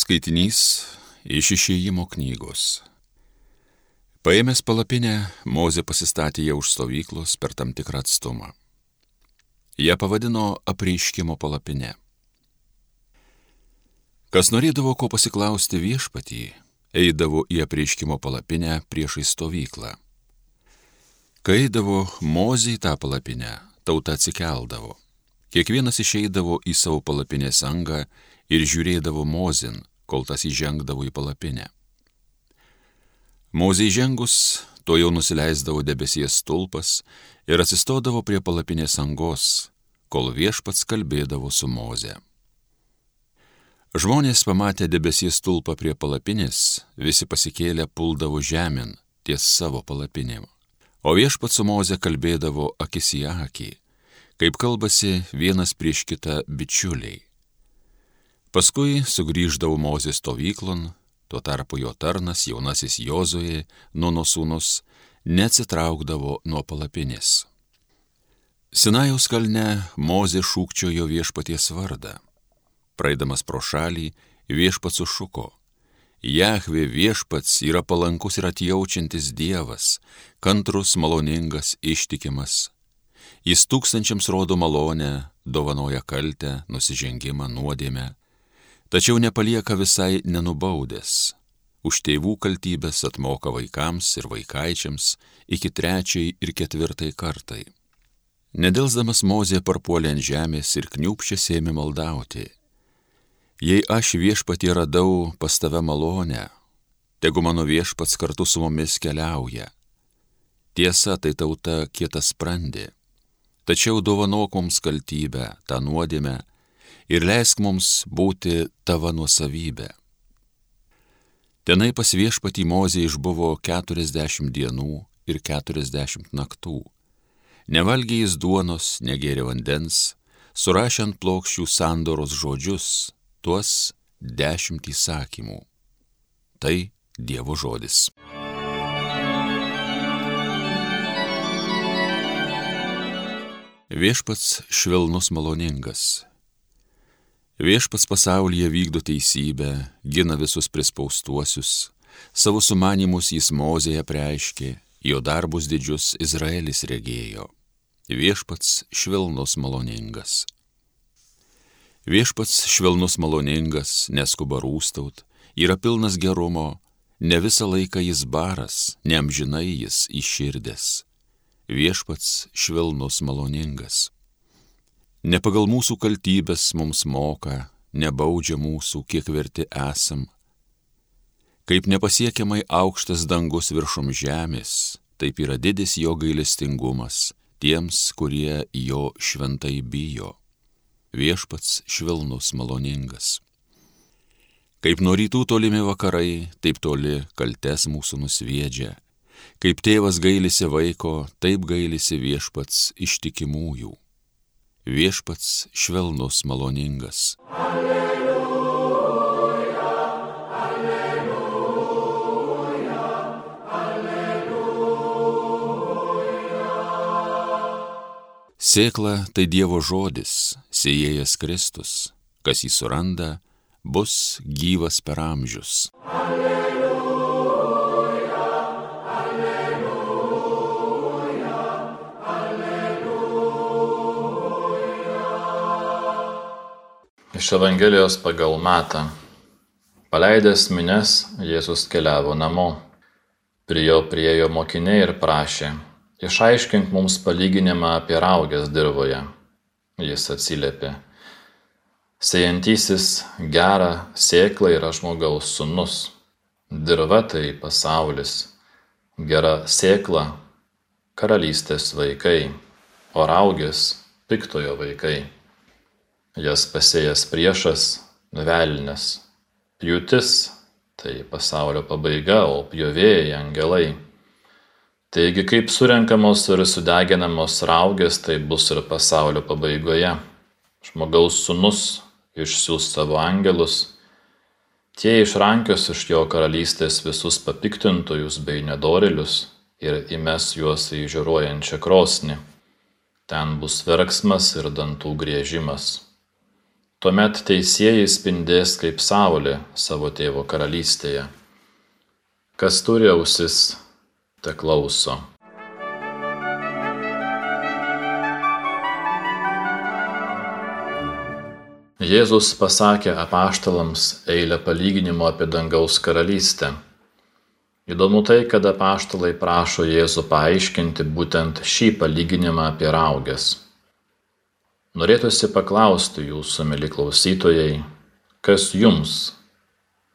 Skaitinys iš išėjimo knygos. Paėmęs palapinę, Mozė pasistatė ją už stovyklos per tam tikrą atstumą. Ja pavadino apreiškimo palapinę. Kas norėdavo ko pasiklausti viešpatį, eidavo į apreiškimo palapinę priešai stovyklą. Kai eidavo Mozė į tą palapinę, tauta atsikeldavo. Kiekvienas išeidavo į savo palapinės angą ir žiūrėdavo Mozin, kol tas įžengdavo į palapinę. Mozė įžengus, to jau nusileisdavo debesies stulpas ir atsistodavo prie palapinės angos, kol viešpats kalbėdavo su Moze. Žmonės pamatę debesies stulpą prie palapinės, visi pasikėlę puldavo žemyn ties savo palapinėm. O viešpats su Moze kalbėdavo akis į akį, kaip kalbasi vienas prieš kitą bičiuliai. Paskui sugrįždavo Mozės stovyklon, tuo tarpu jo tarnas jaunasis Jozoje, Nuno sūnus, neatsitraukdavo nuo palapinės. Sinajaus kalne Mozė šūkčiojo viešpaties vardą. Praeidamas pro šalį, viešpats sušuko. Jahvė viešpats yra palankus ir atjaučiantis Dievas, kantrus, maloningas, ištikimas. Jis tūkstančiams rodo malonę, dovanoja kaltę, nusižengimą, nuodėmę tačiau nepalieka visai nenubaudęs. Už tėvų kaltybės atmoka vaikams ir vaikaičiams iki trečiai ir ketvirtai kartai. Nedelsdamas Mozė parpuolė ant žemės ir kniupšė sėmė maldauti. Jei aš viešpatį radau pas tave malonę, tegu mano viešpats kartu su mumis keliauja. Tiesa, tai tauta kietas sprendė, tačiau dovanok mums kaltybę, tą nuodėmę, ir leisk mums būti tavo nuosavybė. Tenai pas viešpatį Mozė išbuvo keturiasdešimt dienų ir keturiasdešimt naktų. Nevalgė jis duonos, negėrė vandens, surašė ant plokščių sandoros žodžius, tuos dešimt įsakymų. Tai Dievo žodis. Viešpats švelnus maloningas, Viešpats pasaulyje vykdo teisybę, gina visus prispaustuosius, savo sumanimus jis mozėje preiškė, jo darbus didžius Izraelis regėjo. Viešpats švelnus maloningas. Viešpats švelnus maloningas, neskuba rūstaut, yra pilnas gerumo, ne visą laiką jis baras, neamžinai jis iširdės. Viešpats švelnus maloningas. Ne pagal mūsų kaltybės mums moka, nebaudžia mūsų, kiek verti esam. Kaip nepasiekiamai aukštas dangus viršum žemės, taip yra didis jo gailestingumas tiems, kurie jo šventai bijo. Viešpats švelnus maloningas. Kaip nuo rytų tolimi vakarai, taip toli kaltes mūsų nusviedžia. Kaip tėvas gailisi vaiko, taip gailisi viešpats ištikimųjų viešpats švelnus maloningas. Alleluja, alleluja, alleluja. Sėkla tai Dievo žodis, sėjėjas Kristus, kas jį suranda, bus gyvas per amžius. Alleluja. Iš Evangelijos pagal Matą. Paleidęs mines, Jėzus keliavo namo. Prie jo priejo mokiniai ir prašė, išaiškink mums palyginimą apie raugės dirboje. Jis atsiliepė, sėjantysis gerą sėklą yra žmogaus sunus. Dirva tai pasaulis, gera sėkla karalystės vaikai, o raugės piktojo vaikai jas pasėjęs priešas, velnės. Pjūtis - tai pasaulio pabaiga, o pjovėjai - angelai. Taigi, kaip surenkamos ir sudeginamos raugės, tai bus ir pasaulio pabaigoje. Žmogaus sunus išsiūs savo angelus, tie išrankios iš jo karalystės visus papiktintojus bei nedorilius ir įmes juos į žiūruojančią krosnį. Ten bus verksmas ir dantų griežimas. Tuomet teisėjai spindės kaip saulė savo tėvo karalystėje. Kas turi ausis, te klauso. Jėzus pasakė apaštalams eilę palyginimų apie dangaus karalystę. Įdomu tai, kad apaštalai prašo Jėzų paaiškinti būtent šį palyginimą apie raugės. Norėtųsi paklausti jūsų, mėly klausytojai, kas jums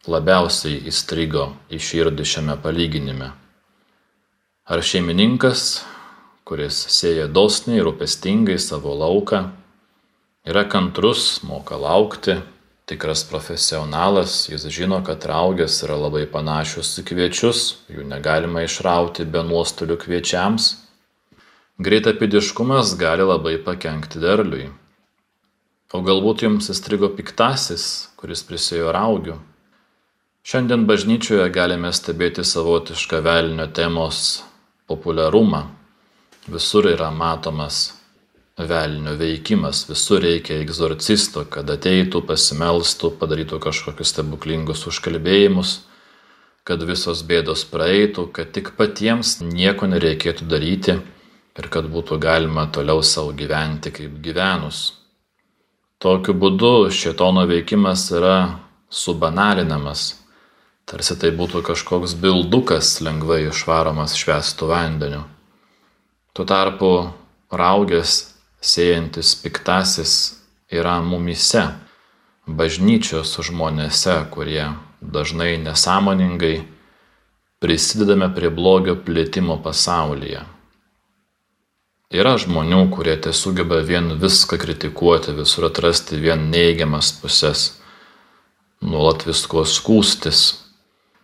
labiausiai įstrigo į širdį šiame palyginime. Ar šeimininkas, kuris sėja dosniai ir rūpestingai savo lauką, yra kantrus, moka laukti, tikras profesionalas, jis žino, kad raugės yra labai panašios į kviečius, jų negalima išrauti be nuostolių kviečiams. Greitapidiškumas gali labai pakengti derliui. O galbūt jums įstrigo piktasis, kuris prisėjo raugių. Šiandien bažnyčioje galime stebėti savotišką velnio temos populiarumą. Visur yra matomas velnio veikimas. Visur reikia egzorcisto, kad ateitų, pasimelstų, padarytų kažkokius stebuklingus užkalbėjimus, kad visos bėdos praeitų, kad tik patiems nieko nereikėtų daryti ir kad būtų galima toliau savo gyventi kaip gyvenus. Tokiu būdu šitono veikimas yra subanalinamas, tarsi tai būtų kažkoks bildukas lengvai išvaromas švestų vandeniu. Tuo tarpu raugės sėjantis piktasis yra mumyse, bažnyčios žmonėse, kurie dažnai nesąmoningai prisidedame prie blogio plėtimo pasaulyje. Yra žmonių, kurie tiesugeba vien viską kritikuoti, visur atrasti vien neigiamas pusės, nuolat visko skūstis.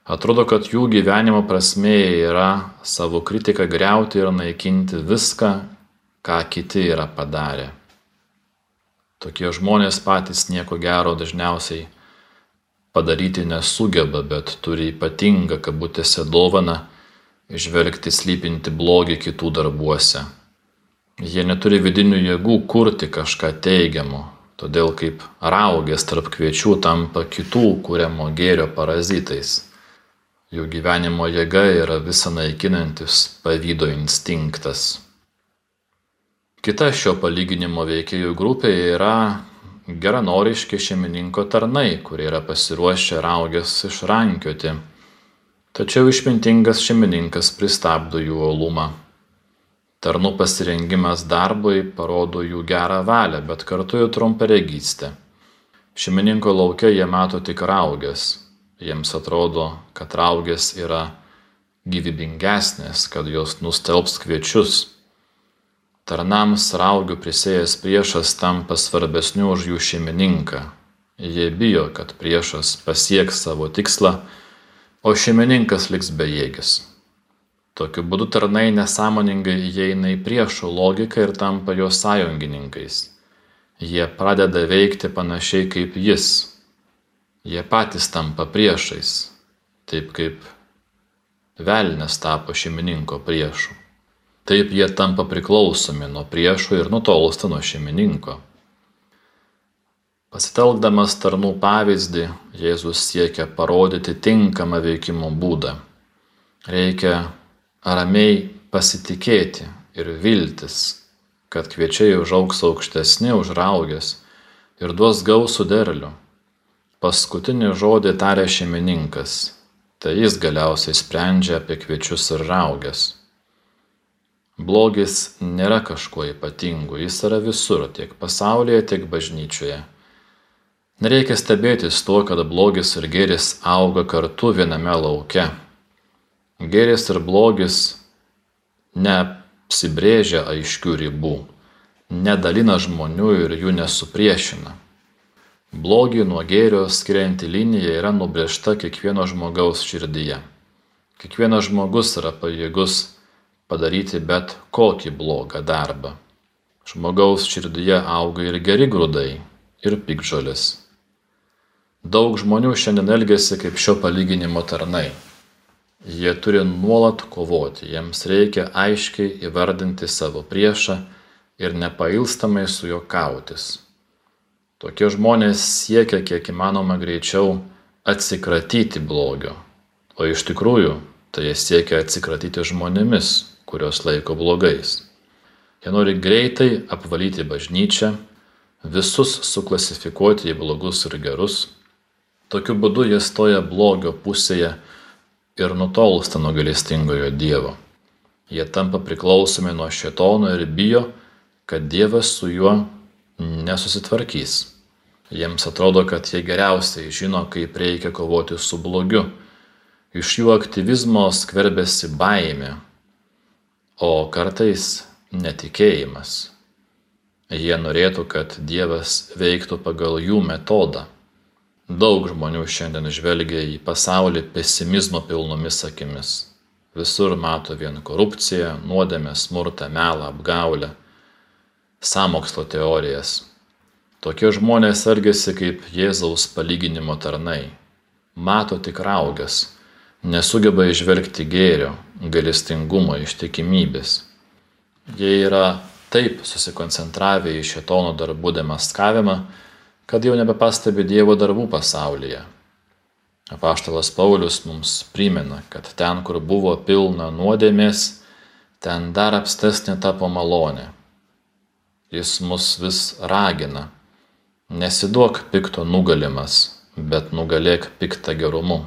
Atrodo, kad jų gyvenimo prasme yra savo kritiką greuti ir naikinti viską, ką kiti yra padarę. Tokie žmonės patys nieko gero dažniausiai padaryti nesugeba, bet turi ypatingą kabutėse dovaną išvelgti slypinti blogį kitų darbuose. Jie neturi vidinių jėgų kurti kažką teigiamo, todėl kaip raugės tarp kviečių tampa kitų kūriamo gėrio parazitais. Jų gyvenimo jėga yra visą naikinantis pavydo instinktas. Kita šio palyginimo veikėjų grupė yra geranoriški šeimininko tarnai, kurie yra pasiruošę raugės išrankioti. Tačiau išmintingas šeimininkas pristabdo jų olumą. Tarnų pasirengimas darbui parodo jų gerą valią, bet kartu jų trumparegystę. Šeimininko laukia jie mato tik raugės. Jiems atrodo, kad raugės yra gyvybingesnės, kad jos nustelbs kviečius Tarnams raugių prisėjęs priešas tampa svarbesniu už jų šeimininką. Jie bijo, kad priešas pasieks savo tikslą, o šeimininkas liks bejėgis. Tokiu būdu tarnai nesąmoningai įeina į priešo logiką ir tampa jo sąjungininkais. Jie pradeda veikti panašiai kaip jis. Jie patys tampa priešais, taip kaip velnės tapo šeimininko priešu. Taip jie tampa priklausomi nuo priešų ir nutolsta nuo šeimininko. Pasitelkdamas tarnų pavyzdį, Jėzus siekia parodyti tinkamą veikimo būdą. Reikia ramiai pasitikėti ir viltis, kad kviečiai užauks aukštesni už raugės ir duos gausų derlių. Paskutinį žodį tarė šeimininkas, tai jis galiausiai sprendžia apie kviečius ir raugės. Blogis nėra kažkuo ypatingu, jis yra visur, tiek pasaulyje, tiek bažnyčioje. Nereikia stebėtis tuo, kad blogis ir gėris auga kartu viename lauke. Gėris ir blogis neapsibrėžia aiškių ribų, nedalina žmonių ir jų nesupriešina. Blogį nuo gėrio skirianti linija yra nubrėžta kiekvieno žmogaus širdyje. Kiekvienas žmogus yra pajėgus padaryti bet kokį blogą darbą. Žmogaus širdyje auga ir geri grūdai, ir pikžolis. Daug žmonių šiandien elgesi kaip šio palyginimo tarnai. Jie turi nuolat kovoti, jiems reikia aiškiai įvardinti savo priešą ir nepailstamai su juo kautis. Tokie žmonės siekia kiek įmanoma greičiau atsikratyti blogio, o iš tikrųjų tai jie siekia atsikratyti žmonėmis, kurios laiko blogais. Jie nori greitai apvalyti bažnyčią, visus suklasifikuoti į blogus ir gerus. Tokiu būdu jie stoja blogio pusėje ir nutolsta nuo galestingojo Dievo. Jie tampa priklausomi nuo šetono ir bijo, kad Dievas su juo nesusitvarkys. Jiems atrodo, kad jie geriausiai žino, kaip reikia kovoti su blogiu. Iš jų aktyvizmo skverbėsi baimė, o kartais netikėjimas. Jie norėtų, kad Dievas veiktų pagal jų metodą. Daug žmonių šiandien žvelgia į pasaulį pesimizmo pilnomis akimis. Visur mato vien korupciją, nuodėmę, smurtą, melą, apgaulę, samokslo teorijas Tokie žmonės elgesi kaip Jėzaus palyginimo tarnai. Mato tik raugas, nesugeba išvelgti gėrio, galestingumo, ištikimybės. Jie yra taip susikoncentravę į šetono darbų demaskavimą, kad jau nebepastebi Dievo darbų pasaulyje. Apaštalas Paulius mums primena, kad ten, kur buvo pilna nuodėmės, ten dar apstesnė tapo malonė. Jis mus vis ragina Nesiduok pikto nugalimas, bet nugalėk piktą gerumu.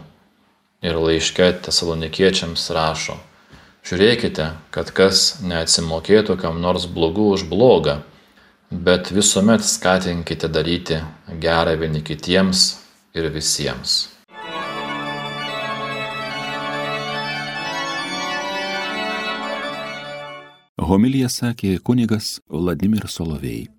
Ir laiške tesalonikiečiams rašo, žiūrėkite, kad kas neatsimokėtų kam nors blogų už blogą, bet visuomet skatinkite daryti gerą vieni kitiems ir visiems. Homilija sakė kunigas Vladimir Solovėjai.